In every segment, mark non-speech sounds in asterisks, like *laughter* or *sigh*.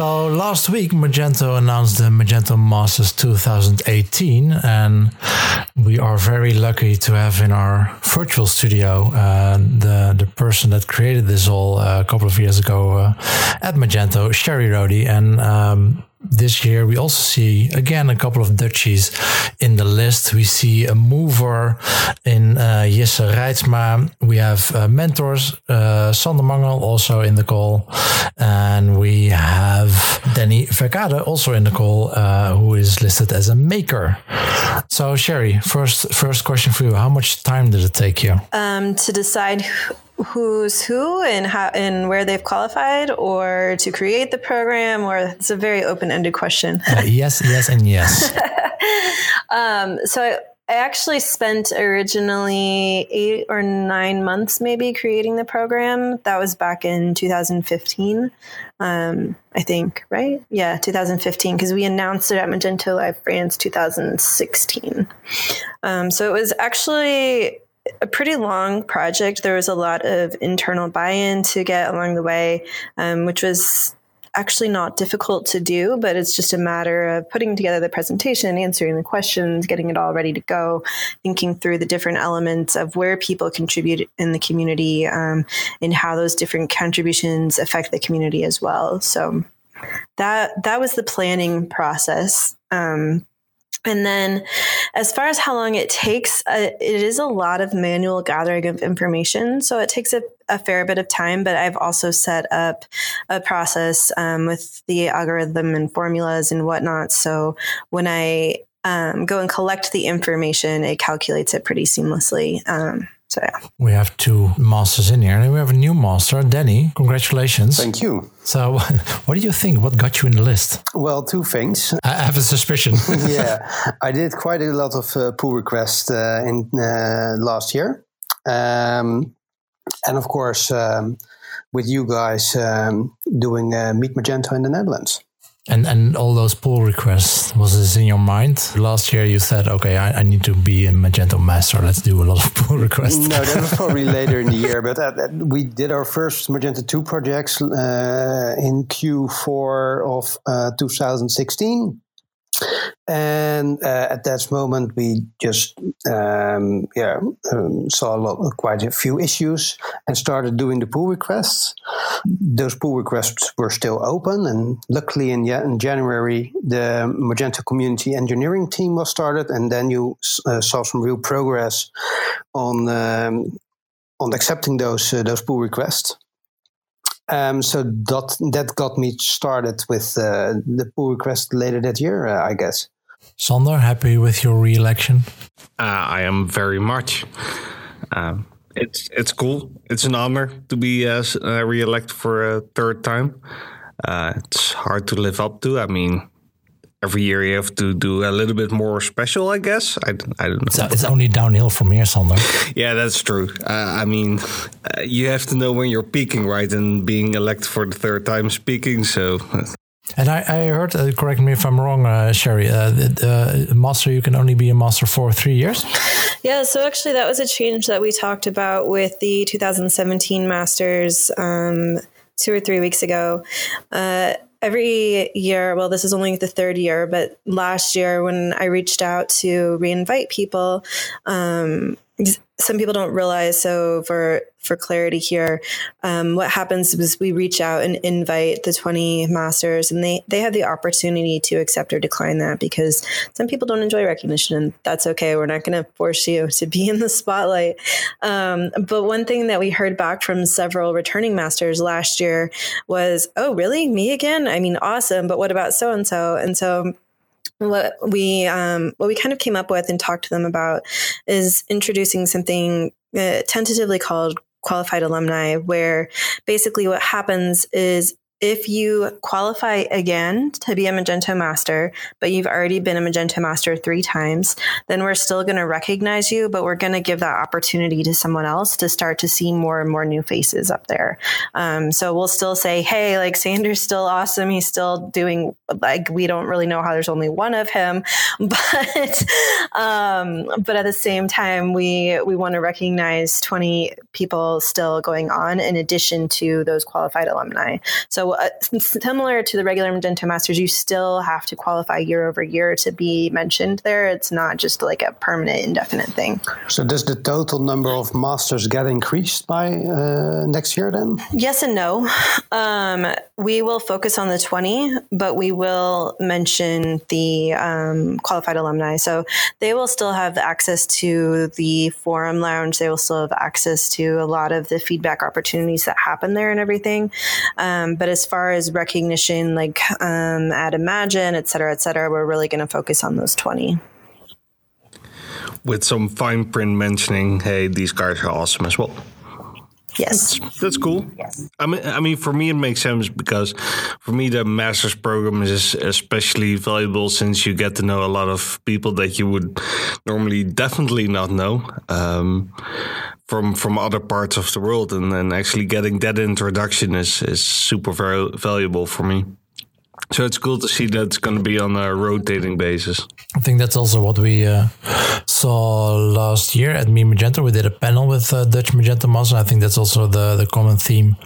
So last week, Magento announced the Magento Masters 2018, and we are very lucky to have in our virtual studio uh, the the person that created this all uh, a couple of years ago uh, at Magento, Sherrie Rohde, and um, this year we also see again a couple of Dutchies in the list. We see a mover in uh, Jisse Reitsma. We have uh, mentors, uh, Sander Mangel also in the call. And we have Danny Verkade also in the call, uh, who is listed as a maker. So Sherrie, first first question for you. How much time did it take you? Um, to decide who's who and how and where they've qualified or to create the program or it's a very open-ended question. Uh, yes yes and yes. *laughs* Um, so I, I actually spent originally eight or nine months maybe creating the program. That was back in 2015 um, i think right? Yeah 2015 because we announced it at magento live france 2016 um, so it was actually a pretty long project. There was a lot of internal buy in to get along the way, um, which was actually not difficult to do, but it's just a matter of putting together the presentation, answering the questions, getting it all ready to go, thinking through the different elements of where people contribute in the community um, and how those different contributions affect the community as well. So that that was the planning process. Um, and then, as far as how long it takes, uh, it is a lot of manual gathering of information. So it takes a, a fair bit of time, but I've also set up a process um, with the algorithm and formulas and whatnot. So when I um, go and collect the information, it calculates it pretty seamlessly. Um, so yeah. We have two masters in here, and we have a new master, Danny. Congratulations! Thank you. So, *laughs* what do you think? What got you in the list? Well, two things. I have a suspicion. *laughs* yeah, I did quite a lot of uh, pull requests uh, in uh, last year, um, and of course, um, with you guys um, doing uh, Meet Magento in the Netherlands. And and all those pull requests was this in your mind last year? You said, okay, I, I need to be a Magento master. Let's do a lot of *laughs* pull requests. No, that was probably *laughs* later in the year. But uh, we did our first Magento two projects uh, in Q4 of uh, 2016 and uh, at that moment we just um, yeah um, saw a lot quite a few issues and started doing the pull requests those pull requests were still open and luckily in, in january the magento community engineering team was started and then you uh, saw some real progress on um, on accepting those uh, those pull requests um, so that that got me started with uh, the pull request later that year, uh, I guess. Sander, happy with your re-election? Uh, I am very much. Um, it's it's cool. It's an honor to be uh, uh re-elected for a third time. Uh, it's hard to live up to. I mean, every year you have to do a little bit more special, I guess. I, I don't know. It's, it's only downhill from here, Sander. yeah, that's true. Uh, I mean, uh, you have to know when you're peaking, right? And being elected for the third time speaking, so. And I, I heard, uh, correct me if I'm wrong, uh, Sherrie, uh, the master, you can only be a master for three years? Yeah, so actually, that was a change that we talked about with the 2017 Masters um, two or three weeks ago. Uh, every year, well, this is only the third year, but last year when I reached out to reinvite people, um, some people don't realize. So for for clarity here, um, what happens is we reach out and invite the 20 masters, and they they have the opportunity to accept or decline that because some people don't enjoy recognition, and that's okay. We're not going to force you to be in the spotlight. Um, but one thing that we heard back from several returning masters last year was, "Oh, really? Me again? I mean, awesome. But what about so and so?" And so what we um, what we kind of came up with and talked to them about is introducing something uh, tentatively called qualified alumni where basically what happens is if you qualify again to be a Magento Master, but you've already been a Magento Master three times, then we're still going to recognize you, but we're going to give that opportunity to someone else to start to see more and more new faces up there. Um, so we'll still say, hey, like Sander's still awesome. He's still doing, like, we don't really know how there's only one of him, *laughs* but, um, but at the same time, we, we want to recognize 20 people still going on in addition to those qualified alumni. So so uh, similar to the regular Magento Masters, you still have to qualify year over year to be mentioned there. It's not just like a permanent, indefinite thing. So does the total number of masters get increased by uh, next year then? Yes and no. Um, we will focus on the 20, but we will mention the um, qualified alumni. So they will still have access to the forum lounge. They will still have access to a lot of the feedback opportunities that happen there and everything. Um, but as far as recognition, like um, at Imagine, et cetera, et cetera, we're really going to focus on those 20 with some fine print mentioning, "Hey, these guys are awesome as well." Yes, that's, that's cool. Yes, I mean, I mean, for me, it makes sense because for me, the master's program is especially valuable since you get to know a lot of people that you would normally definitely not know um, from from other parts of the world, and then actually getting that introduction is is super very valuable for me. So it's cool to see that it's going to be on a rotating basis. I think that's also what we uh, saw last year at Meet Magento. We did a panel with uh, Dutch Magento Master. I think that's also the, the common theme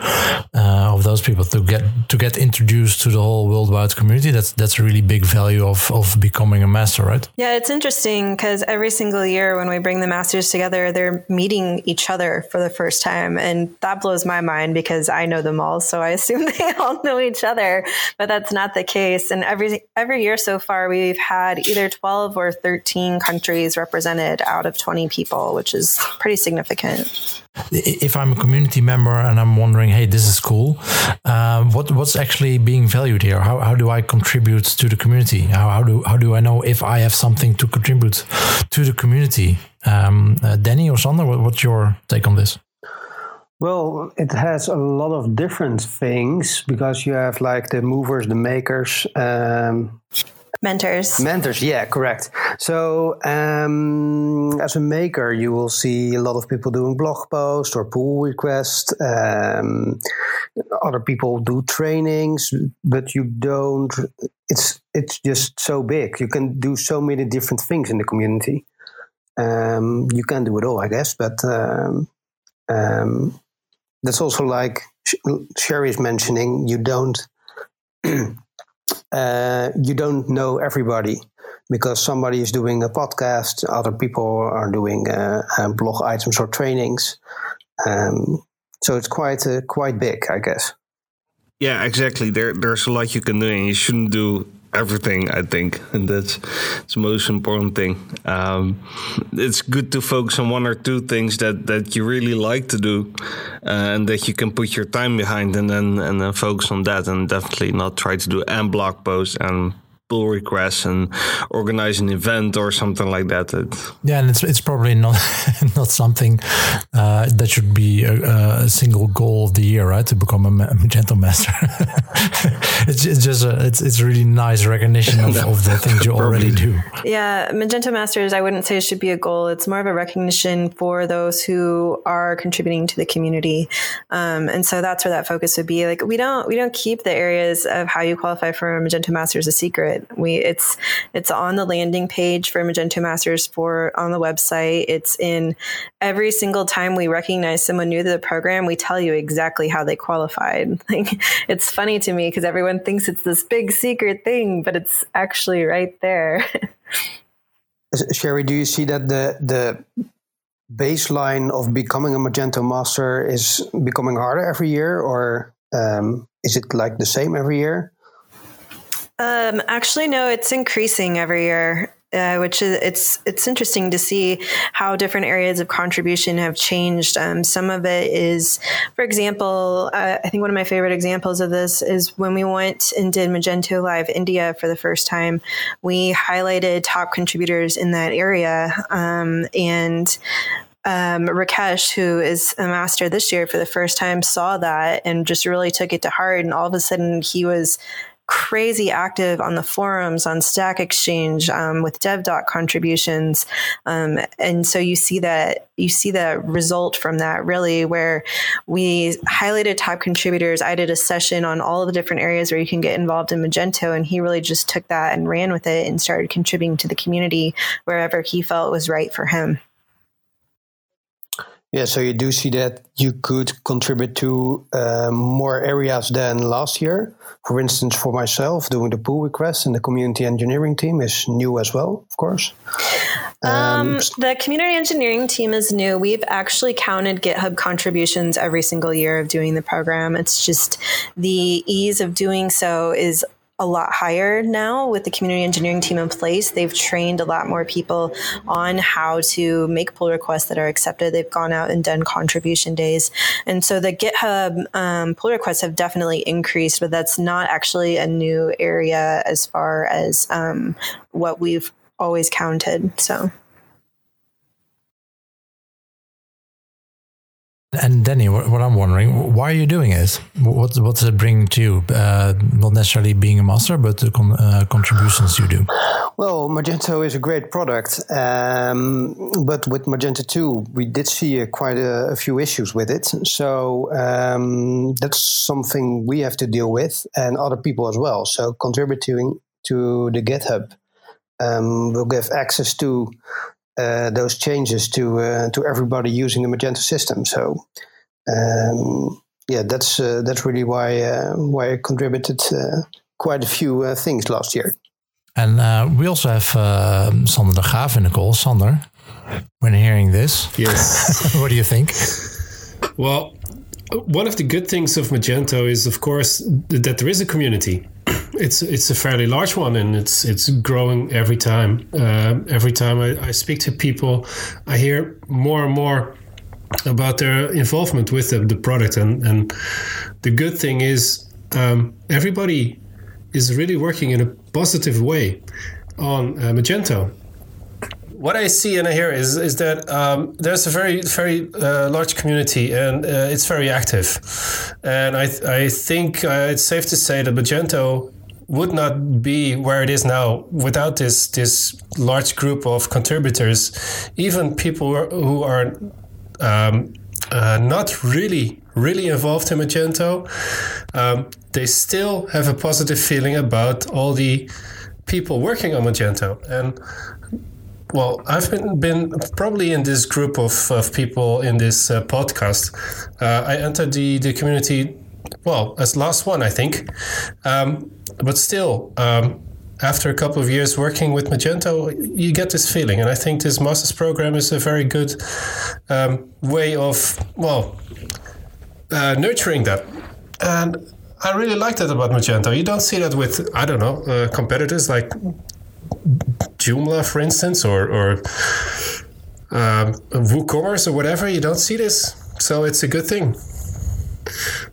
uh, of those people to get to get introduced to the whole worldwide community. That's that's a really big value of of becoming a master, right? Yeah, it's interesting because every single year when we bring the masters together, they're meeting each other for the first time, and that blows my mind because I know them all, so I assume *laughs* they all know each other. But that's not the case. And every every year so far, we've had either 12 or 13 countries represented out of 20 people, which is pretty significant. If I'm a community member and I'm wondering, hey, this is cool, um, what what's actually being valued here? How, how do I contribute to the community? How, how do how do I know if I have something to contribute to the community? Um, uh, Danny or Sander, what, what's your take on this? Well, it has a lot of different things because you have like the movers, the makers, um, mentors. Mentors, yeah, correct. So, um, as a maker, you will see a lot of people doing blog posts or pull requests. Um, other people do trainings, but you don't. It's it's just so big. You can do so many different things in the community. Um, you can do it all, I guess, but um, um, that's also like Sherrie is mentioning. You don't *clears throat* uh, you don't know everybody because somebody is doing a podcast, other people are doing uh, uh, blog items or trainings. Um, so it's quite uh, quite big, I guess. Yeah, exactly. There, there's a lot you can do, and you shouldn't do everything. I think, and that's, that's the most important thing. Um, it's good to focus on one or two things that that you really like to do, uh, and that you can put your time behind, and then and then focus on that, and definitely not try to do and blog posts and pull requests and organize an event or something like that. Yeah, and it's it's probably not *laughs* not something uh, that should be a, a, single goal of the year, right? To become a, Magento *laughs* master. *laughs* it's, it's just a, it's it's really nice recognition of, of the things you already do. Yeah, Magento masters. I wouldn't say it should be a goal. It's more of a recognition for those who are contributing to the community, um, and so that's where that focus would be. Like we don't we don't keep the areas of how you qualify for Magento masters a secret it. We it's it's on the landing page for Magento Masters for on the website. It's in every single time we recognize someone new to the program, we tell you exactly how they qualified. *laughs* Like it's funny to me because everyone thinks it's this big secret thing, but it's actually right there. *laughs* Sherrie, do you see that the the baseline of becoming a Magento master is becoming harder every year, or um, is it like the same every year? Um, actually, no, it's increasing every year. Uh, which is it's it's interesting to see how different areas of contribution have changed. Um, some of it is, for example, uh, I think one of my favorite examples of this is when we went and did Magento Live India for the first time. We highlighted top contributors in that area, um, and um, Rakesh, who is a master this year for the first time, saw that and just really took it to heart. And all of a sudden, he was crazy active on the forums on Stack Exchange um, with DevDoc contributions, um, and so you see that you see the result from that really where we highlighted top contributors. I did a session on all of the different areas where you can get involved in Magento, and he really just took that and ran with it and started contributing to the community wherever he felt was right for him. Yeah, so you do see that you could contribute to uh, more areas than last year. For instance, for myself, doing the pull requests in the community engineering team is new as well, of course. Um, the community engineering team is new. We've actually counted GitHub contributions every single year of doing the program. It's just the ease of doing so is a lot higher now with the community engineering team in place. They've trained a lot more people on how to make pull requests that are accepted. They've gone out and done contribution days. And so the GitHub um, pull requests have definitely increased, but that's not actually a new area as far as um, what we've always counted. So. And Danny, what, I'm wondering, why are you doing it? What what's it bringing to you? Uh, not necessarily being a master, but the con uh, contributions you do. Well, Magento is a great product, um, but with Magento 2, we did see uh, quite a, a, few issues with it. So um, that's something we have to deal with, and other people as well. So contributing to the GitHub um, will give access to those changes to uh, to everybody using the Magento system. So um, yeah, that's uh, that's really why uh, why I contributed uh, quite a few uh, things last year. And we also have Sander de Graaf in the call. Sander, when hearing this, yes, *laughs* what do you think? Well, one of the good things of Magento is, of course, that there is a community it's it's a fairly large one, and it's it's growing every time. Uh, every time I, I speak to people, I hear more and more about their involvement with the, the product, and and the good thing is um, everybody is really working in a positive way on uh, Magento. What I see and I hear is is that um, there's a very very uh, large community and uh, it's very active, and I I think uh, it's safe to say that Magento would not be where it is now without this this large group of contributors. Even people who are um, uh, not really really involved in Magento, um, they still have a positive feeling about all the people working on Magento and. Well, I've been, been probably in this group of, of people in this uh, podcast. Uh, I entered the, the community well, as last one, I think. Um, but still, um, after a couple of years working with Magento, you get this feeling. And I think this master's program is a very good um, way of, well, uh, nurturing that. And I really like that about Magento. You don't see that with, I don't know, uh, competitors like Joomla, for instance, or, or um, WooCommerce or whatever. You don't see this. So it's a good thing.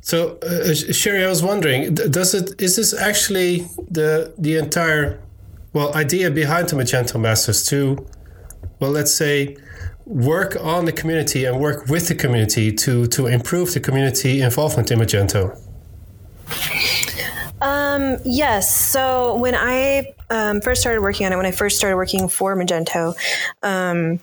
So, uh, Sherrie, I was wondering, does it is this actually the the entire well idea behind the Magento Masters to, well, let's say, work on the community and work with the community to to improve the community involvement in Magento? Um, yes. So when I um, first started working on it, when I first started working for Magento, um,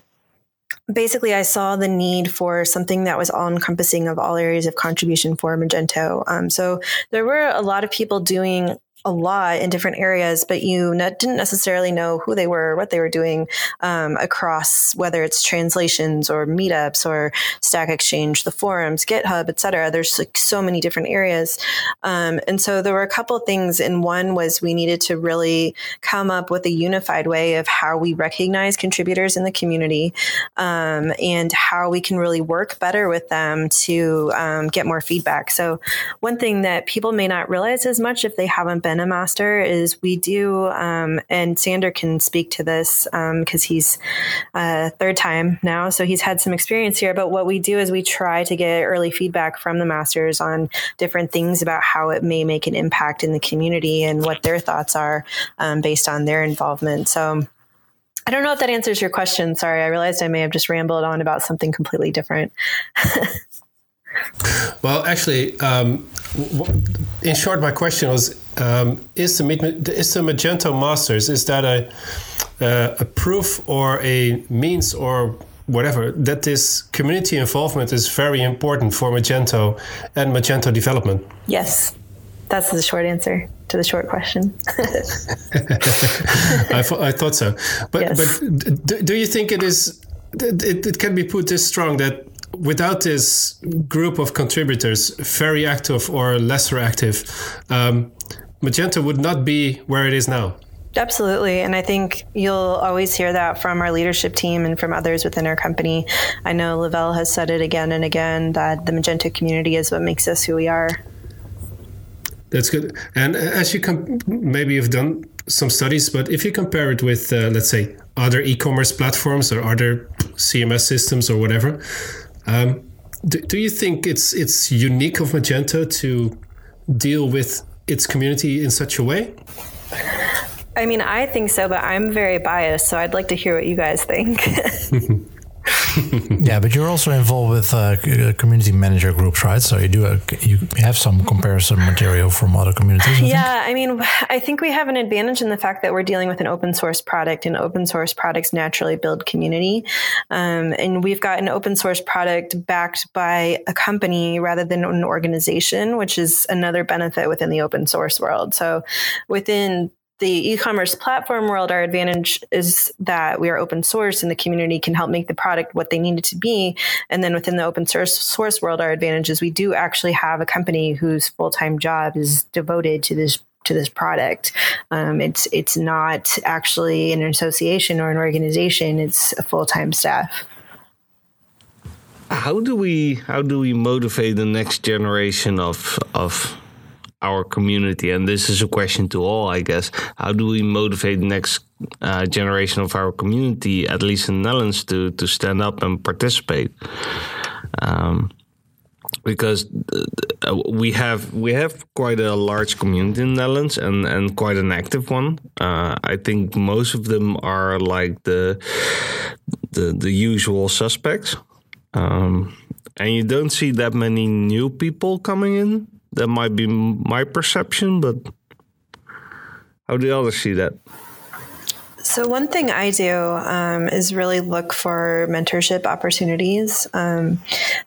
basically I saw the need for something that was all encompassing of all areas of contribution for Magento. Um, so there were a lot of people doing a lot in different areas, but you didn't necessarily know who they were, what they were doing um, across whether it's translations or meetups or Stack Exchange, the forums, GitHub, etc. There's like so many different areas, um, and so there were a couple things. And one was we needed to really come up with a unified way of how we recognize contributors in the community um, and how we can really work better with them to um, get more feedback. So one thing that people may not realize as much if they haven't been master is we do, um, and Sander can speak to this because um, he's uh, third time now, so he's had some experience here. But what we do is we try to get early feedback from the masters on different things about how it may make an impact in the community and what their thoughts are um, based on their involvement. So. I don't know if that answers your question. Sorry, I realized I may have just rambled on about something completely different. *laughs* well, actually, um, in short, my question was: um, Is the is the Magento Masters is that a uh, a proof or a means or whatever that this community involvement is very important for Magento and Magento development? Yes, that's the short answer to the short question. *laughs* I, I, thought so, but yes. but do, do you think it is? It, it can be put this strong that without this group of contributors, very active or lesser active, um, Magento would not be where it is now. Absolutely. And I think you'll always hear that from our leadership team and from others within our company. I know Lavelle has said it again and again that the Magento community is what makes us who we are. That's good. And as you com- maybe you've done some studies, but if you compare it with, uh, let's say, other e-commerce platforms or other CMS systems or whatever, um, do, do you think it's it's unique of Magento to deal with its community in such a way? I mean, I think so, but I'm very biased, so I'd like to hear what you guys think. *laughs* yeah, but you're also involved with uh, community manager groups, right? So you do a, you have some comparison material from other communities. I yeah, think? I mean, *sighs* I think we have an advantage in the fact that we're dealing with an open source product, and open source products naturally build community. Um, and we've got an open source product backed by a company rather than an organization, which is another benefit within the open source world. So within the e-commerce platform world, our advantage is that we are open source and the community can help make the product what they need it to be. And then within the open source source world, our advantage is we do actually have a company whose full-time job is devoted to this to this product. Um, it's it's not actually an association or an organization. It's a full-time staff. How do we how do we motivate the next generation of of our community? And this is a question to all, I guess. How do we motivate the next uh, generation of our community, at least in the Netherlands, to to stand up and participate? Um, because uh, we have we have quite a large community in the Netherlands and and quite an active one. Uh, I think most of them are like the the the usual suspects. Um, and you don't see that many new people coming in that might be my perception, but how do you others see that? So, one thing I do um, is really look for mentorship opportunities. Um,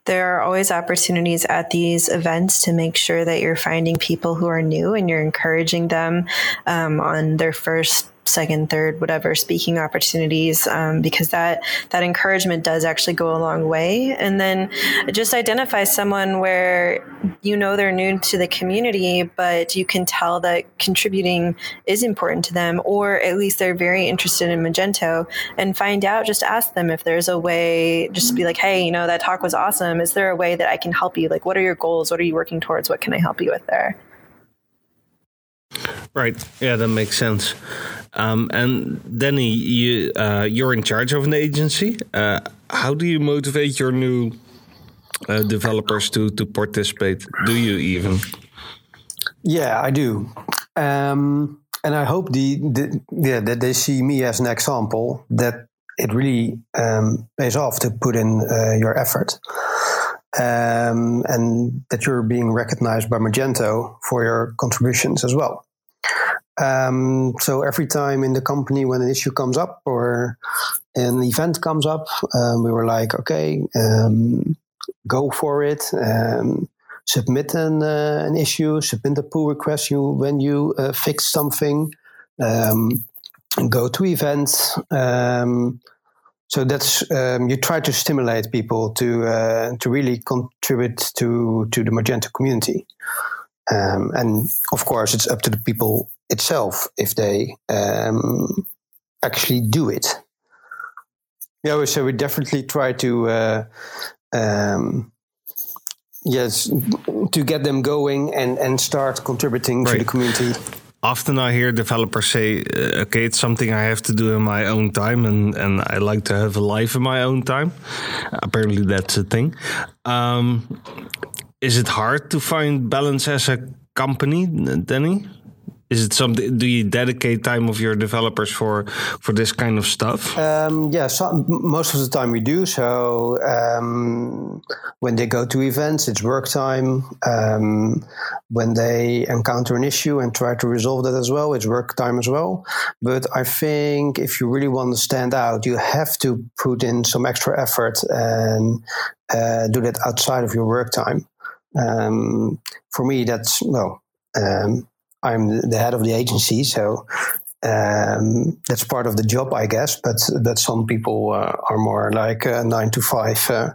there are always opportunities at these events to make sure that you're finding people who are new and you're encouraging them um, on their first second, third, whatever speaking opportunities, um, because that that encouragement does actually go a long way. And then just identify someone where you know they're new to the community, but you can tell that contributing is important to them, or at least they're very interested in Magento, and find out. Just ask them if there's a way. Just be like, hey, you know, that talk was awesome. Is there a way that I can help you? Like, what are your goals? What are you working towards? What can I help you with there? Right. Yeah, that makes sense. Um, and Danny, you uh, you're in charge of an agency. Uh, how do you motivate your new uh, developers to to participate? Do you even? Yeah, I do. Um, and I hope the, the yeah that they see me as an example that it really um, pays off to put in uh, your effort. Um, and that you're being recognized by Magento for your contributions as well. Um, so every time in the company when an issue comes up or an event comes up, um, we were like, okay, um, go for it. Um, submit an, uh, an issue, submit a pull request you when you uh, fix something. Um, go to events. Um, so that's you try to stimulate people to uh, to really contribute to to the Magento community. Um, and of course, it's up to the people itself if they um, actually do it. Yeah, so we definitely try to, uh, um, yes, to get them going and, and start contributing right. to the community. Often I hear developers say, uh, okay, it's something I have to do in my own time, and, and I like to have a life in my own time. Apparently, that's a thing. Um, is it hard to find balance as a company, Danny? Is it something? Do you dedicate time of your developers for for this kind of stuff? Um, yeah, so most of the time we do. So um, when they go to events, it's work time. Um, when they encounter an issue and try to resolve that as well, it's work time as well. But I think if you really want to stand out, you have to put in some extra effort and uh, do that outside of your work time. Um, for me, that's well. Um, I'm the head of the agency, so um, that's part of the job, I guess. But that some people uh, are more like a nine to five uh,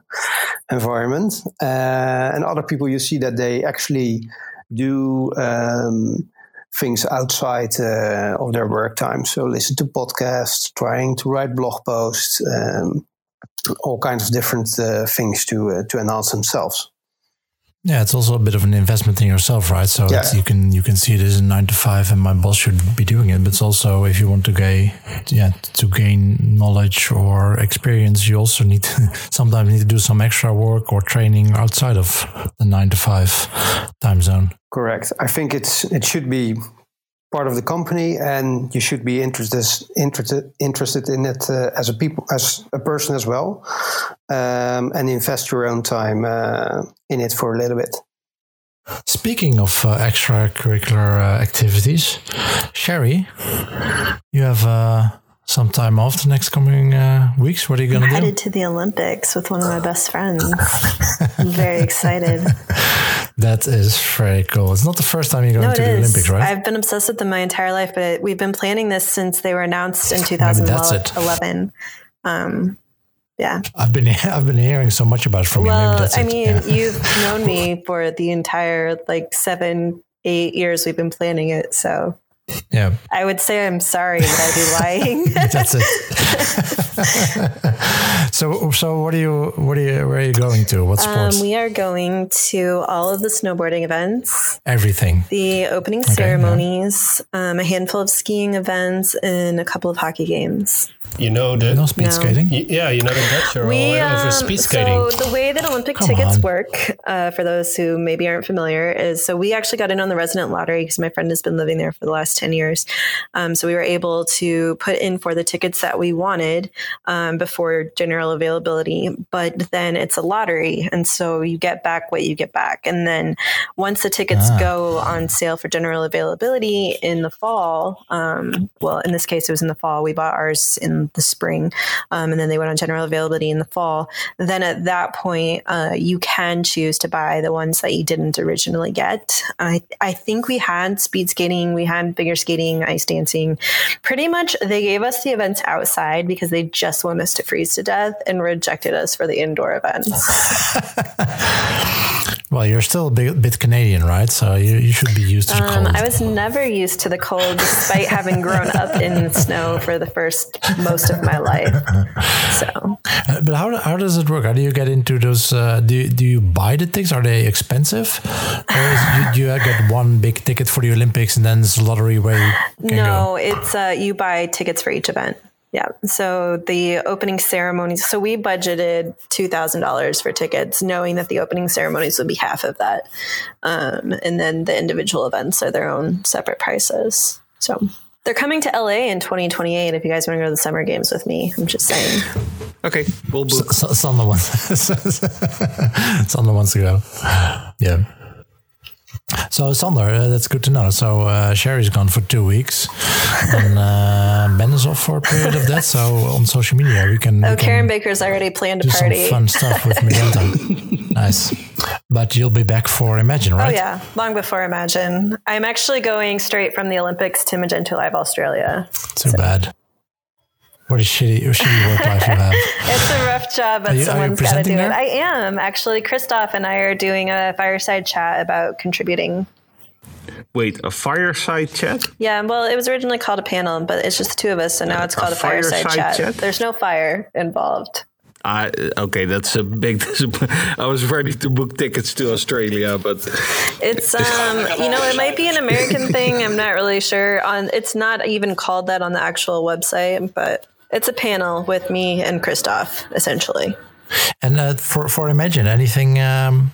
environment, uh, and other people you see that they actually do um, things outside uh, of their work time. So listen to podcasts, trying to write blog posts, um, all kinds of different uh, things to uh, to enhance themselves. Yeah, it's also a bit of an investment in yourself, right? So Yeah. it's, you can you can see it as a nine to five, and my boss should be doing it. But it's also if you want to gain, yeah, to gain knowledge or experience, you also need to *laughs* sometimes need to do some extra work or training outside of the nine to five time zone. Correct. I think it's it should be part of the company, and you should be interested interested interested in it uh, as a people as a person as well, um, and invest your own time uh, in it for a little bit. Speaking of uh, extracurricular uh, activities, Sherrie, you have uh, some time off the next coming uh, weeks. What are you going to do? Headed to the Olympics with one of my best friends. *laughs* I'm very excited. That is very cool. It's not the first time you're going No, it to the is. Olympics, right? I've been obsessed with them my entire life, but we've been planning this since they were announced in *laughs* 2011. Um, yeah. I've been *laughs* I've been hearing so much about it from you. Well, that's I it. mean, Yeah. you've known me for the entire like seven, eight years we've been planning it. So yeah, I would say I'm sorry, but I'd be lying. *laughs* that's it. *laughs* so so what are you what are you where are you going to? What um, sports? we are going to all of the snowboarding events, Everything. the opening yeah. ceremonies, um, a handful of skiing events, and a couple of hockey games. You know the No speed No. skating. yeah, you know the Dutch are all We, over um, speed skating. So the way that Olympic Come tickets on. work, uh, for those who maybe aren't familiar, is so we actually got in on the resident lottery because my friend has been living there for the last ten years. Um, so we were able to put in for the tickets that we wanted um, before general availability. But then it's a lottery, and so you get back what you get back. And then once the tickets Ah. go on sale for general availability in the fall, um, well, in this case, it was in the fall. We bought ours in the spring, um, and then they went on general availability in the fall. Then at that point, uh, you can choose to buy the ones that you didn't originally get. I, I think we had speed skating, we had figure skating, ice dancing. Pretty much, they gave us the events outside because they just want us to freeze to death and rejected us for the indoor events. *laughs* Well, you're still a bit, bit Canadian, right? So you, you should be used to the Um, cold. I was never used to the cold, despite having grown up in snow for the first most of my life. So Uh, but how, how does it work? How do you get into those? Uh, do, you- do you buy the tickets? Are they expensive? Or is, you, do you get one big ticket for the Olympics and then it's a lottery where you can go? no, it's uh, you buy tickets for each event. Yeah. So the opening ceremonies. So we budgeted two thousand dollars for tickets, knowing that the opening ceremonies would be half of that, um, and then the individual events are their own separate prices. So. They're coming to LA in 2028 if you guys want to go to the summer games with me. I'm just saying. Okay, we'll book. S- Sander wants, Sander wants to go. Yeah. So Sander, uh, that's good to know. So uh, Sherrie's gone for two weeks, and uh, *laughs* Ben is off for a period of that. So on social media, we can. Oh, we can Karen Baker's already planned a party. fun stuff with *laughs* Magenta. nice. But you'll be back for Imagine, right? Oh yeah, long before Imagine. I'm actually going straight from the Olympics to Magento Live Australia. Too bad. What a shitty, shitty work life you have. *laughs* It's a rough job, but you- someone's got to do presenting it. I am actually. Christoph and I are doing a fireside chat about contributing. Wait, a fireside chat? Yeah, well, it was originally called a panel, but it's just the two of us, so now it's called a, fireside, fireside chat. chat? There's no fire involved. Uh, okay, that's a big *laughs* disappointment. I was ready to book tickets to Australia, but It's um, you know, it might be an American thing. I'm not really sure. On it's not even called that on the actual website, but it's a panel with me and Christoph, essentially. And uh, for for Imagine, anything? Um,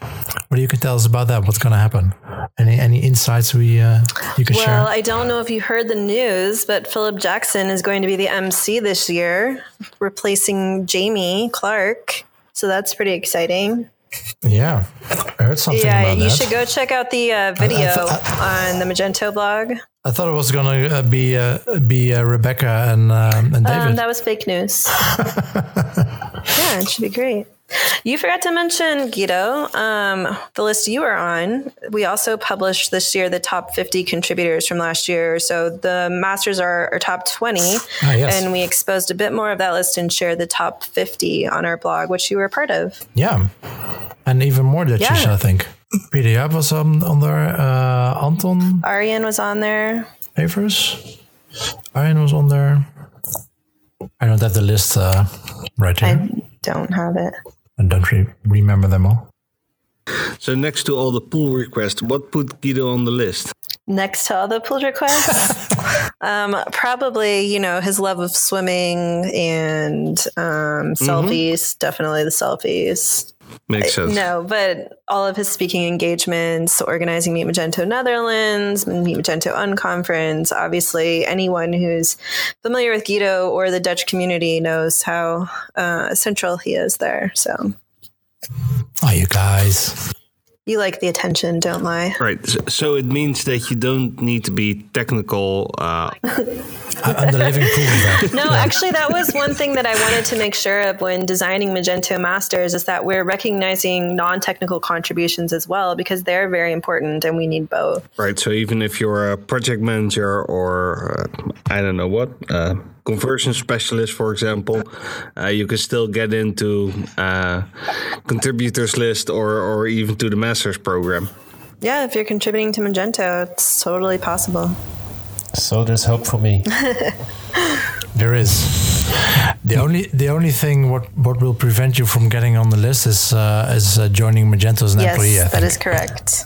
what do you can tell us about that? What's going to happen? Any any insights we uh, you can Well, share? Well, I don't know if you heard the news, but Philip Jackson is going to be the MC this year, replacing Jamie Clark. So that's pretty exciting. Yeah, I heard something yeah, you that. should go check out the uh, video I- on the Magento blog. I thought it was going to uh, be uh, be uh, Rebecca and um, and David. Um, that was fake news. *laughs* yeah, it should be great. You forgot to mention Guido, um, the list you were on. We also published this year the top 50 contributors from last year. So the masters are our top 20. Ah, yes. And we exposed a bit more of that list and shared the top 50 on our blog, which you were part of. Yeah. And even more Dutchish, Yeah. I think. PDF was on, on there. Uh, Anton Arian was on there. Favors. Arjen was on there. I don't have the list uh, right here. I don't have it. I don't re- remember them all. So next to all the pull requests, what put Guido on the list? Next to all the pull requests, *laughs* um, probably you know his love of swimming and um, selfies. Definitely the selfies. Makes sense. No, but all of his speaking engagements, organizing Meet Magento Netherlands, Meet Magento Unconference. Obviously, anyone who's familiar with Guido or the Dutch community knows how uh, central he is there. So Oh, you guys. You like the attention, don't lie. Right. So, so it means that you don't need to be technical. Uh, I- I'm the living proof of that. No, actually, that was one thing that I wanted to make sure of when designing Magento Masters is that we're recognizing non-technical contributions as well because they're very important and we need both. right. So even if you're a project manager or uh, I don't know what, uh, conversion specialist, for example, uh, you can still get into uh, contributors list or, or even to the masters program. Yeah, if you're contributing to Magento, it's totally possible. So there's hope for me. *laughs* There is. The only the only thing what, what will prevent you from getting on the list is uh, is uh, joining Magento as an employee. I yes, that think. is correct.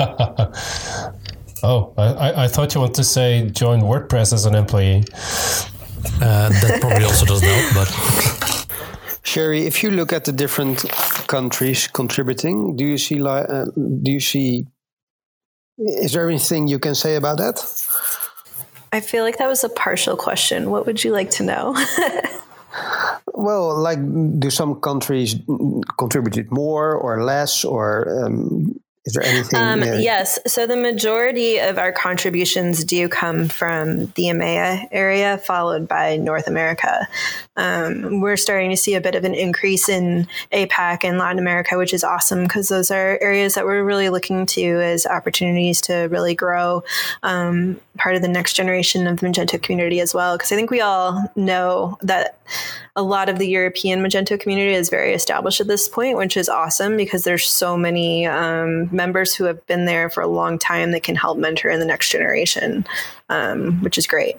*laughs* Oh, I, I- I thought you wanted to say join WordPress as an employee. Uh, that probably also doesn't help, but Sherrie, if you look at the different countries contributing, do you see like uh, do you see is there anything you can say about that? I feel like that was a partial question. What would you like to know? *laughs* Well, like do some countries contribute more or less, or um, is there anything? Um, yes. So the majority of our contributions do come from the EMEA area, followed by North America. Um, we're starting to see a bit of an increase in APAC and Latin America, which is awesome because those are areas that we're really looking to as opportunities to really grow um, part of the next generation of the Magento community as well. Because I think we all know that a lot of the European Magento community is very established at this point, which is awesome because there's so many um, members who have been there for a long time that can help mentor in the next generation, um, which is great.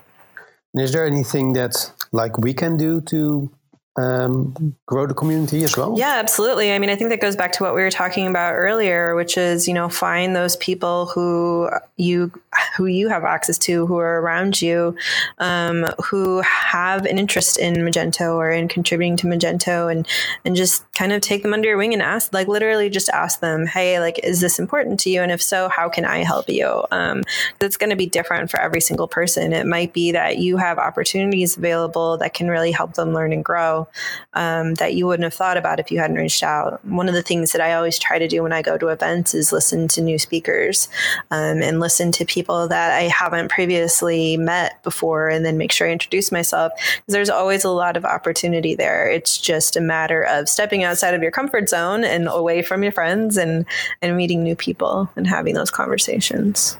And is there anything that like we can do to um, grow the community as well? Yeah, absolutely. I mean, I think that goes back to what we were talking about earlier, which is you know find those people who you who you have access to, who are around you, um, who have an interest in Magento or in contributing to Magento, and and just kind of take them under your wing and ask, like literally just ask them, hey, like is this important to you, and if so, how can I help you? Um, that's going to be different for every single person. It might be that you have opportunities available that can really help them learn and grow um, that you wouldn't have thought about if you hadn't reached out. One of the things that I always try to do when I go to events is listen to new speakers um, and listen to people that I haven't previously met before, and then make sure I introduce myself. There's always a lot of opportunity there. It's just a matter of stepping outside of your comfort zone and away from your friends and and meeting new people and having those conversations.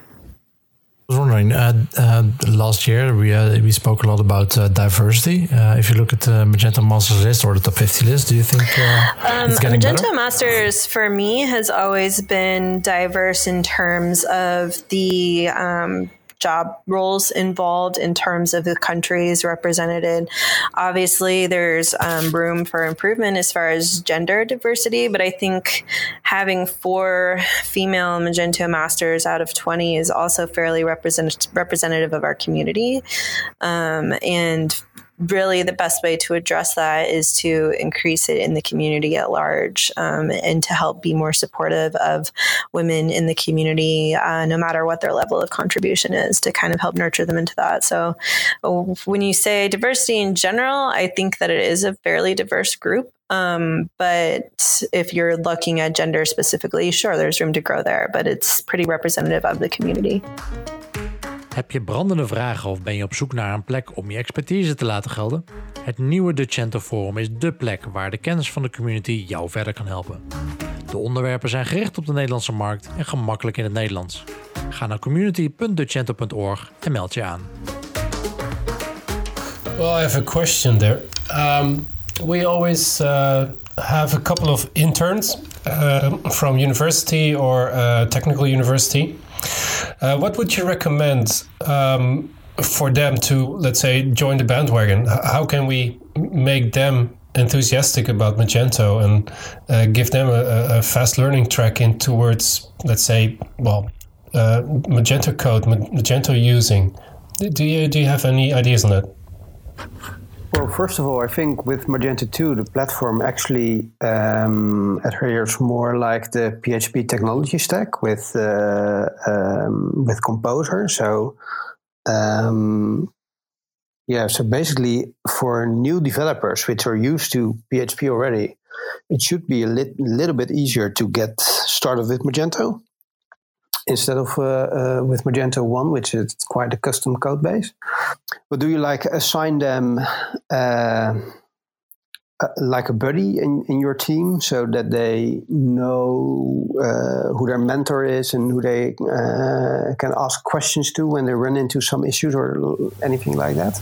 I was wondering. Uh, uh, last year we uh, we spoke a lot about uh, diversity. Uh, if you look at the Magento Masters list or the top fifty list, do you think uh, it's getting Magento better? Masters for me has always been diverse in terms of the um, job roles involved, in terms of the countries represented. Obviously, there's um, room for improvement as far as gender diversity, but I think having four female Magento Masters out of 20 is also fairly represent- representative of our community. Um, and really the best way to address that is to increase it in the community at large um, and to help be more supportive of women in the community uh, no matter what their level of contribution is to kind of help nurture them into that. So uh, when you say diversity in general i think that it is a fairly diverse group um, but if you're looking at gender specifically sure there's room to grow there but it's pretty representative of the community Heb je brandende vragen of ben je op zoek naar een plek om je expertise te laten gelden? Het nieuwe Decento Forum is dé plek waar de kennis van de community jou verder kan helpen. De onderwerpen zijn gericht op de Nederlandse markt en gemakkelijk in het Nederlands. Ga naar community.decento.org en meld je aan. Well, I have a question there. Um, we always uh, have a couple of interns uh, from university or uh, technical university. Uh, what would you recommend um, for them to, let's say, join the bandwagon? How can we make them enthusiastic about Magento and uh, give them a, a, fast learning track in towards, let's say, well, uh, Magento code, Magento using? Do you do you have any ideas on that? Well, first of all, I think with Magento 2, the platform actually um, adheres more like the PHP technology stack with uh, um, with Composer. So, um, yeah, so basically for new developers which are used to PHP already, it should be a lit- little bit easier to get started with Magento instead of uh, uh, with Magento 1, which is quite a custom code base. But do you like assign them uh, like a buddy in, in your team so that they know uh, who their mentor is and who they uh, can ask questions to when they run into some issues or anything like that?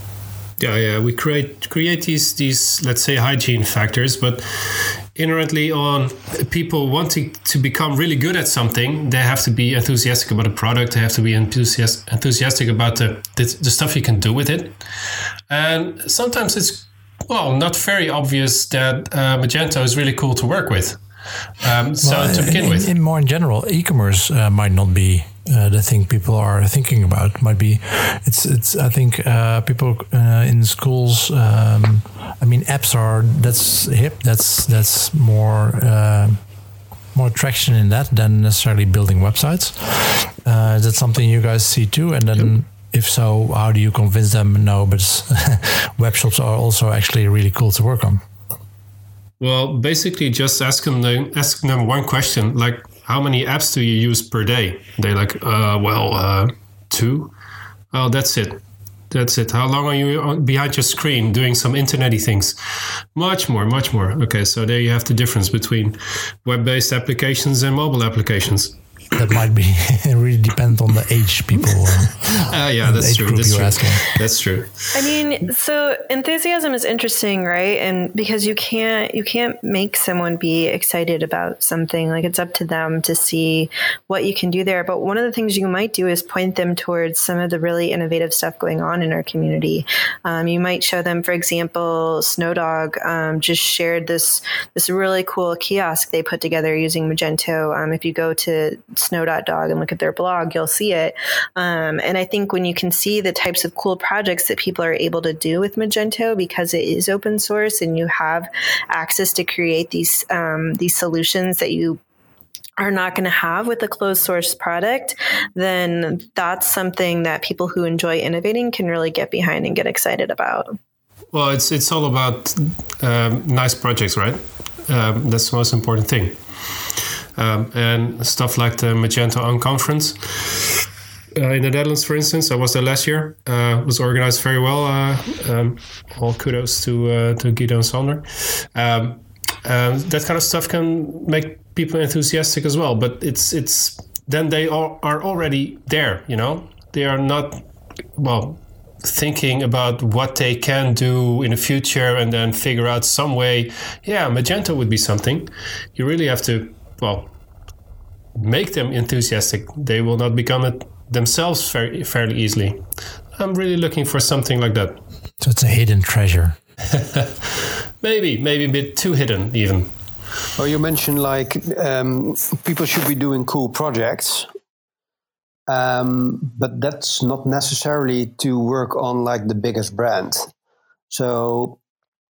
Yeah, yeah, we create create these these let's say hygiene factors, but inherently on people wanting to become really good at something, they have to be enthusiastic about a product. They have to be enthusiastic enthusiastic about the, the, the stuff you can do with it. And sometimes it's well not very obvious that uh, Magento is really cool to work with. Um, so well, to begin in, with, in more in general, e-commerce uh, might not be uh, the thing people are thinking about. Might be, it's it's. I think uh, people uh, in schools. Um, I mean, apps are that's hip. That's that's more uh, more traction in that than necessarily building websites. Uh, is that something you guys see too? And then. Yep. If so, how do you convince them? No, but *laughs* web shops are also actually really cool to work on. Well, basically, just ask them ask them one question, like how many apps do you use per day? They're like, uh, well, uh, two. Well, that's it. That's it. How long are you behind your screen doing some internety things? Much more, much more. Okay, so there you have the difference between web-based applications and mobile applications that might be *laughs* really depend on the age people. Uh, *laughs* yeah, that's true. That's true. Asking. that's true. I mean, so enthusiasm is interesting, right? And because you can't you can't make someone be excited about something. Like it's up to them to see what you can do there. But one of the things you might do is point them towards some of the really innovative stuff going on in our community. Um, you might show them, for example, Snowdog um, just shared this this really cool kiosk they put together using Magento. Um, if you go to snow.dog and look at their blog, you'll see it. Um, and I think when you can see the types of cool projects that people are able to do with Magento because it is open source and you have access to create these um, these solutions that you are not going to have with a closed source product, then that's something that people who enjoy innovating can really get behind and get excited about. Well, it's it's all about um, nice projects, right? Um, that's the most important thing um, and stuff like the Magento Unconference. Uh, in the Netherlands, for instance, I was there last year. Uh, was organized very well. Uh, um, all kudos to uh, to Guido and Sander. Um, um, that kind of stuff can make people enthusiastic as well. But it's it's then they are, are already there. You know, they are not well thinking about what they can do in the future and then figure out some way. Yeah, Magento would be something. You really have to well make them enthusiastic. They will not become it themselves very fairly easily. I'm really looking for something like that. So it's a hidden treasure. *laughs* Maybe maybe a bit too hidden even. Well you mentioned like um, people should be doing cool projects um, but that's not necessarily to work on like the biggest brand. So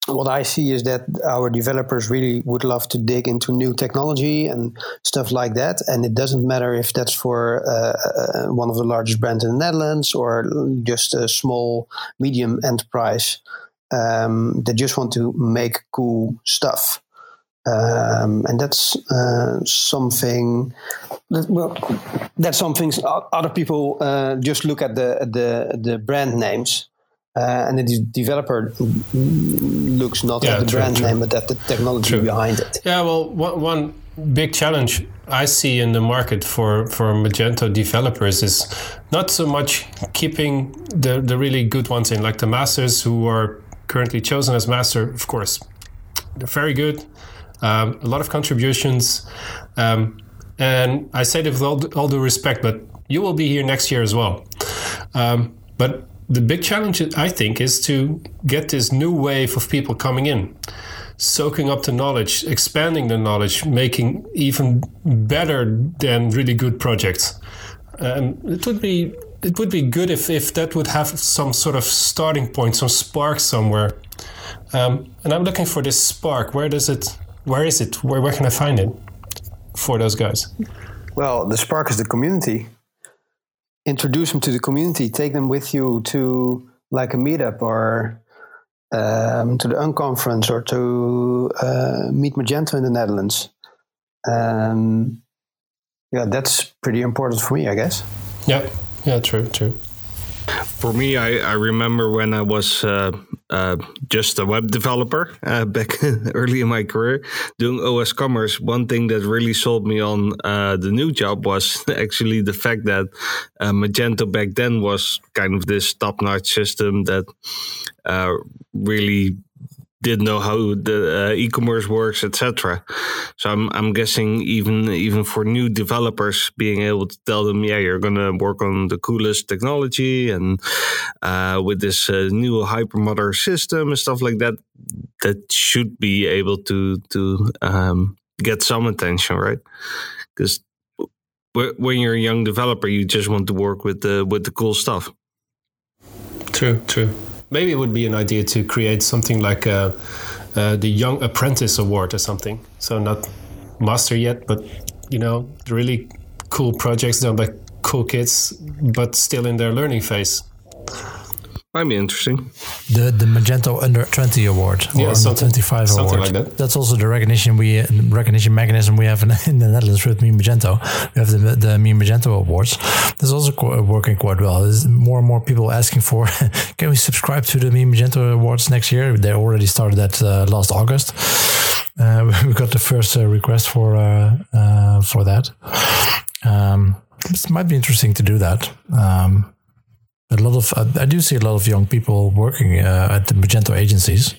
what I see is that our developers really would love to dig into new technology and stuff like that. And it doesn't matter if that's for uh, uh, one of the largest brands in the Netherlands or just a small, medium enterprise. Um, they just want to make cool stuff. Um, and that's uh, something that, well, that's something other people uh, just look at the the the brand names. Uh, and the developer looks not Yeah, at the true, brand true. name, but at the technology True. behind it. Yeah, well, one, one big challenge I see in the market for, for Magento developers is not so much keeping the, the really good ones in, like the masters who are currently chosen as master, of course. They're very good, um, a lot of contributions. Um, and I say that with all, all due respect, but you will be here next year as well. Um, but the big challenge, I think, is to get this new wave of people coming in soaking up the knowledge, expanding the knowledge, making even better than really good projects. Um, it would be it would be good if, if that would have some sort of starting point, some spark somewhere. Um, and I'm looking for this spark. Where does it? Where is it? Where where can I find it for those guys? Well, the spark is the community. Introduce them to the community. Take them with you to like a meetup or um, to the unconference or to uh, meet Magento in the Netherlands. Um, yeah, that's pretty important for me, I guess. Yeah, yeah, true, true. For me, I, I remember when I was uh, uh, just a web developer uh, *laughs* back early in my career doing osCommerce. One thing that really sold me on uh, the new job was *laughs* actually the fact that uh, Magento back then was kind of this top notch system that uh, really did know how the uh, e-commerce works, etc. So I'm I'm guessing even even for new developers, being able to tell them, yeah, you're gonna work on the coolest technology and uh, with this uh, new hypermodern system and stuff like that, that should be able to to um, get some attention, right? Because when you're a young developer, you just want to work with the with the cool stuff. True, true. Maybe it would be an idea to create something like a, uh, the Young Apprentice Award or something. So not master yet, but you know, really cool projects done by cool kids, but still in their learning phase. Might be interesting. The the Magento Under 20 Award or Yeah, Under something- 25 something Award. like that. That's also the recognition we recognition mechanism we have in, *laughs* in the Netherlands with Meet Magento. We have the the Meet Magento Awards. That's also qu- working quite well. There's more and more people asking for, *laughs* can we subscribe to the Meet Magento Awards next year? They already started that uh, last August. Uh, *laughs* we got the first uh, request for uh, uh, for that. Um, it might be interesting to do that. Um, a lot of uh, I do see a lot of young people working uh, at the Magento agencies,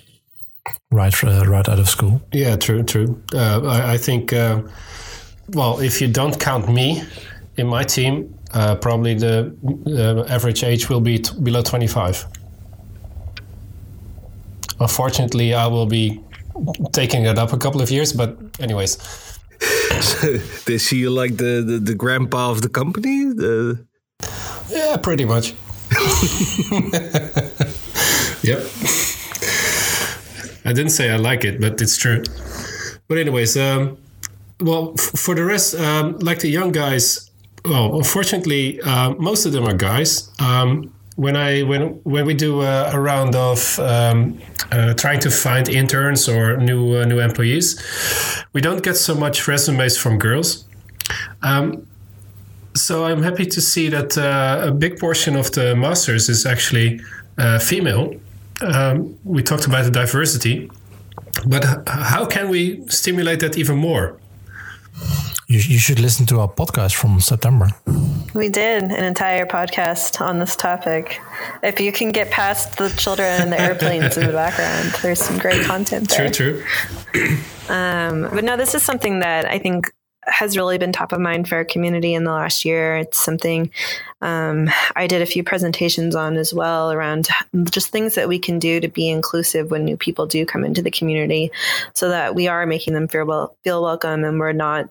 right uh, right out of school. Yeah, true, true. Uh, I, I think, uh, well, if you don't count me in my team, uh, probably the uh, average age will be t- below 25. Unfortunately, I will be taking it up a couple of years, but anyways, *laughs* they see you like the, the, the grandpa of the company. The, yeah, pretty much. *laughs* yep. I didn't say I like it, but it's true. But anyways, um, well, f- for the rest, um, like the young guys, well, unfortunately, uh, most of them are guys. Um, when I when when we do a, a round of um, uh, trying to find interns or new uh, new employees, we don't get so much resumes from girls. Um, so I'm happy to see that uh, a big portion of the masters is actually uh, female. Um, we talked about the diversity, but how can we stimulate that even more? You, you should listen to our podcast from September. We did an entire podcast on this topic. If you can get past the children and the *laughs* airplanes in the background, there's some great content there. True, true. Um, but no, this is something that I think has really been top of mind for our community in the last year. It's something um, I did a few presentations on as well around just things that we can do to be inclusive when new people do come into the community, so that we are making them feel well, feel welcome, and we're not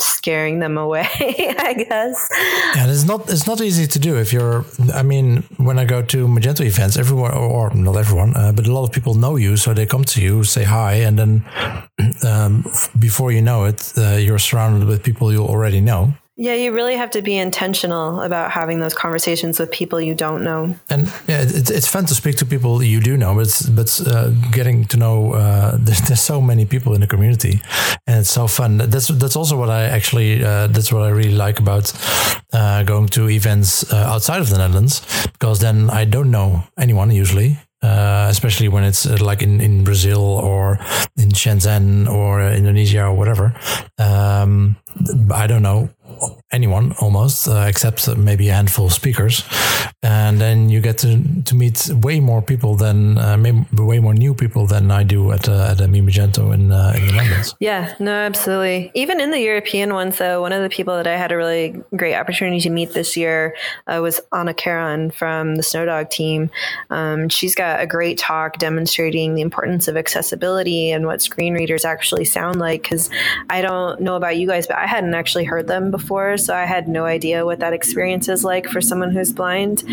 scaring them away. *laughs* I guess. And it's not it's not easy to do if you're. I mean, when I go to Magento events, everyone or, or not everyone, uh, but a lot of people know you, so they come to you, say hi, and then *clears throat* um, before you know it, uh, you're surrounded with people you already know. Yeah, you really have to be intentional about having those conversations with people you don't know. And yeah, it, it's fun to speak to people you do know, but but uh, getting to know uh, *laughs* there's, there's, so many people in the community, and it's so fun. That's that's also what I actually uh, that's what I really like about uh, going to events uh, outside of the Netherlands, because then I don't know anyone usually. Uh, especially when it's like in, in Brazil or in Shenzhen or Indonesia or whatever. Um, I don't know anyone almost, uh, except maybe a handful of speakers. And then you get to, to meet way more people than, uh, way more new people than I do at, uh, at Meet Magento in, uh, in the Netherlands. Yeah, no, absolutely. Even in the European ones, though, one of the people that I had a really great opportunity to meet this year uh, was Anna Karoń from the Snowdog team. Um, she's got a great talk demonstrating the importance of accessibility and what screen readers actually sound like. Because I don't know about you guys, but I hadn't actually heard them before, so I had no idea what that experience is like for someone who's blind.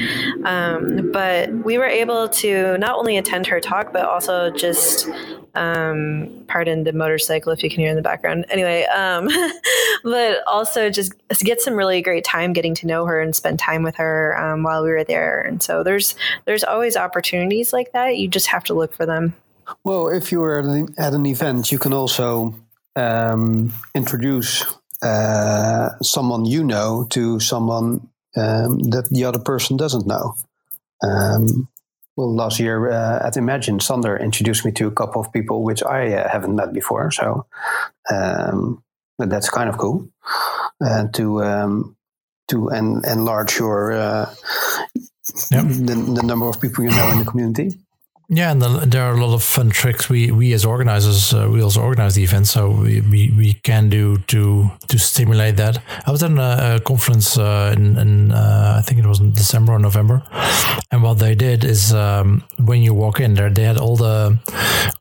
Um, but we were able to not only attend her talk, but also just um, pardon the motorcycle if you can hear in the background. Anyway, um, *laughs* but also just get some really great time getting to know her and spend time with her um, while we were there. And so there's there's always opportunities like that. You just have to look for them. Well, if you are at an event, you can also um, introduce uh, someone you know to someone um, that the other person doesn't know. Um, well, last year uh, at Imagine, Sander introduced me to a couple of people which I uh, haven't met before. So um, that's kind of cool uh, to um, to en- enlarge your uh, yep. the, the number of people you know in the community. Yeah, and the, there are a lot of fun tricks we we as organizers uh, we also organize the event, so we, we, we can do to to stimulate that. I was at a, a conference uh, in, in uh, I think it was in December or November, and what they did is um, when you walk in there, they had all the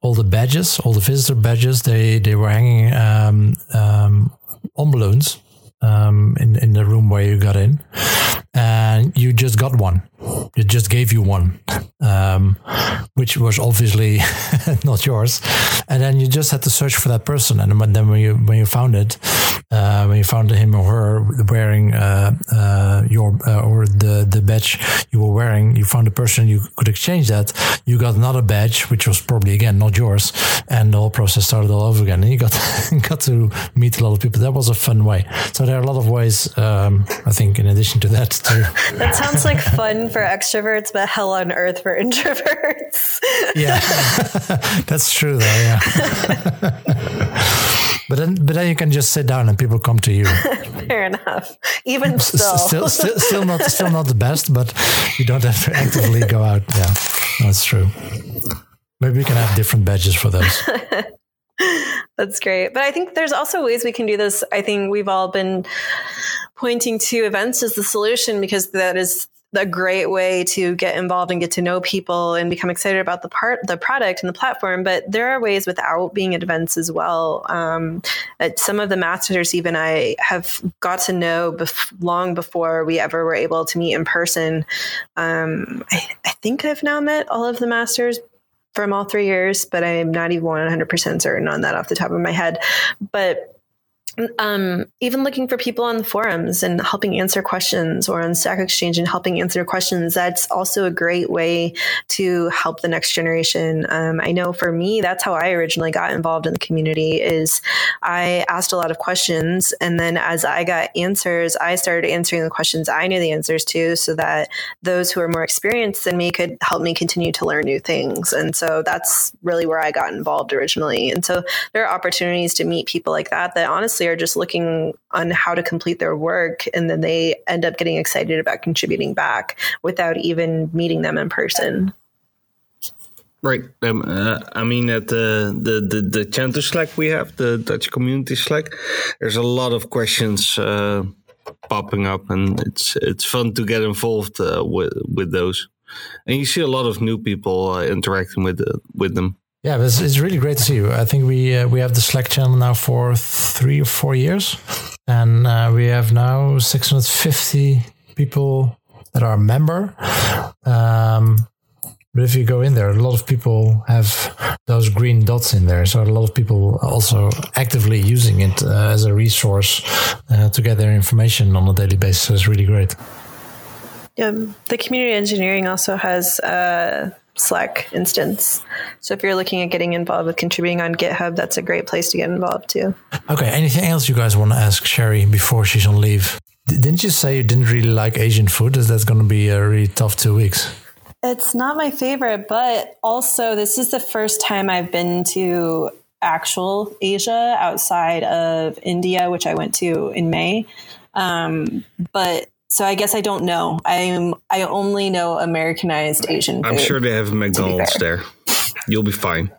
all the badges, all the visitor badges. They they were hanging um, um, on balloons um, in in the room where you got in, and you just got one. It just gave you one, um, which was obviously *laughs* not yours, and then you just had to search for that person. And then when you when you found it, uh, when you found him or her wearing uh, uh, your uh, or the the badge you were wearing, you found a person you could exchange that. You got another badge, which was probably again not yours, and the whole process started all over again. And you got *laughs* got to meet a lot of people. That was a fun way. So there are a lot of ways. Um, I think in addition to that, too. that sounds like fun for extroverts, but hell on earth for *laughs* introverts. yeah, *laughs* that's true, though. Yeah. *laughs* but then, but then you can just sit down and people come to you. Fair enough. Even still. still, still, still not, still not the best, but you don't have to actively go out. Yeah, that's true. Maybe we can have different badges for those. That's great. But I think there's also ways we can do this. I think we've all been pointing to events as the solution because that is a great way to get involved and get to know people and become excited about the part the product and the platform. But there are ways without being at events as well. Um, some of the masters even i have got to know bef- long before we ever were able to meet in person. Um, I, I think i've now met all of the masters from all three years, but I'm not even 100% certain on that off the top of my head. But um, even looking for people on the forums and helping answer questions or on Stack Exchange and helping answer questions, that's also a great way to help the next generation. Um, I know for me, that's how I originally got involved in the community is I asked a lot of questions and then as I got answers, I started answering the questions I knew the answers to so that those who are more experienced than me could help me continue to learn new things. And so that's really where I got involved originally. And so there are opportunities to meet people like that that honestly are just looking on how to complete their work and then they end up getting excited about contributing back without even meeting them in person Right. Um, uh, I mean, at the, the the the Chanter Slack we have, the Dutch community Slack, there's a lot of questions uh, popping up, and it's it's fun to get involved uh, with with those. And you see a lot of new people uh, interacting with uh, with them. Yeah, it's, it's really great to see you. I think we uh, we have the Slack channel now for three or four years, and uh, we have now 650 people that are a member. Um, But if you go in there, a lot of people have those green dots in there. So a lot of people also actively using it uh, as a resource uh, to get their information on a daily basis. So it's really great. Yeah, the community engineering also has a Slack instance. So if you're looking at getting involved with contributing on GitHub, that's a great place to get involved too. Okay. Anything else you guys want to ask Sherrie before she's on leave? Didn't you say you didn't really like Asian food? Is that going to be a really tough two weeks? It's not my favorite, but also this is the first time I've been to actual Asia outside of India, which I went to in May. Um, but so I guess I don't know. I'm I only know Americanized Asian. I'm sure they have McDonald's there. You'll be fine.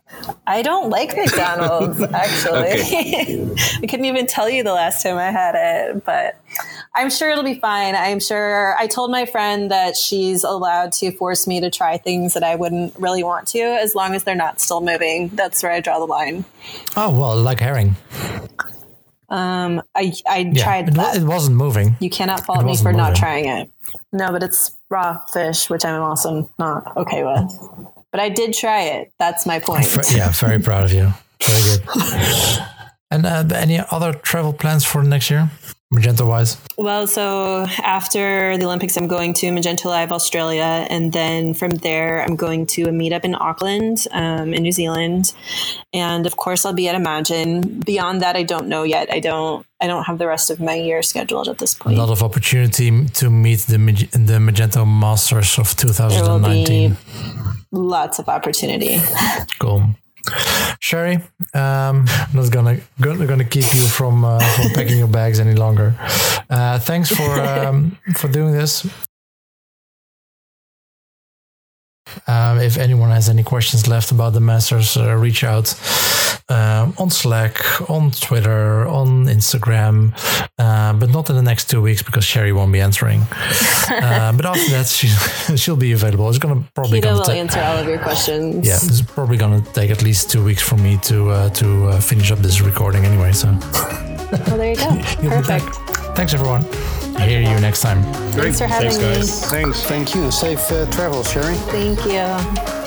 I don't like *laughs* McDonald's, actually. *laughs* I couldn't even tell you the last time I had it, but I'm sure it'll be fine. I'm sure I told my friend that she's allowed to force me to try things that I wouldn't really want to, as long as they're not still moving. That's where I draw the line. Oh, well, like herring. Um, I, I yeah, tried it, that. It wasn't moving. You cannot fault me for moving. not trying it. No, but it's raw fish, which I'm also not okay with but I did try it. That's my point. yeah, very proud of you. Very good. *laughs* and uh, any other travel plans for next year? Magento wise? Well, so after the Olympics, I'm going to Magento Live Australia. And then from there, I'm going to a meetup in Auckland um, in New Zealand. And of course, I'll be at Imagine. Beyond that, I don't know yet. I don't. I don't have the rest of my year scheduled at this point. A lot of opportunity to meet the the Magento Masters of 2019 lots of opportunity. Cool. Sherrie, um, I'm not gonna gonna keep you from uh, from *laughs* packing your bags any longer. Uh, thanks for *laughs* um, for doing this. Um, if anyone has any questions left about the masters, uh, reach out um, on Slack, on Twitter, on Instagram, uh, but not in the next two weeks because Sherrie won't be answering. *laughs* uh, but after that, she, *laughs* she'll be available. It's gonna probably Keto gonna will ta- answer all of your questions. Yeah, it's probably gonna take at least two weeks for me to uh, to uh, finish up this recording anyway. So. well, there you go. *laughs* Perfect. Thanks, everyone. I hear you next time. Great. Thanks for having Thanks, guys. me. Thanks. Thank you. Safe uh, travels, Sherrie. Thank you.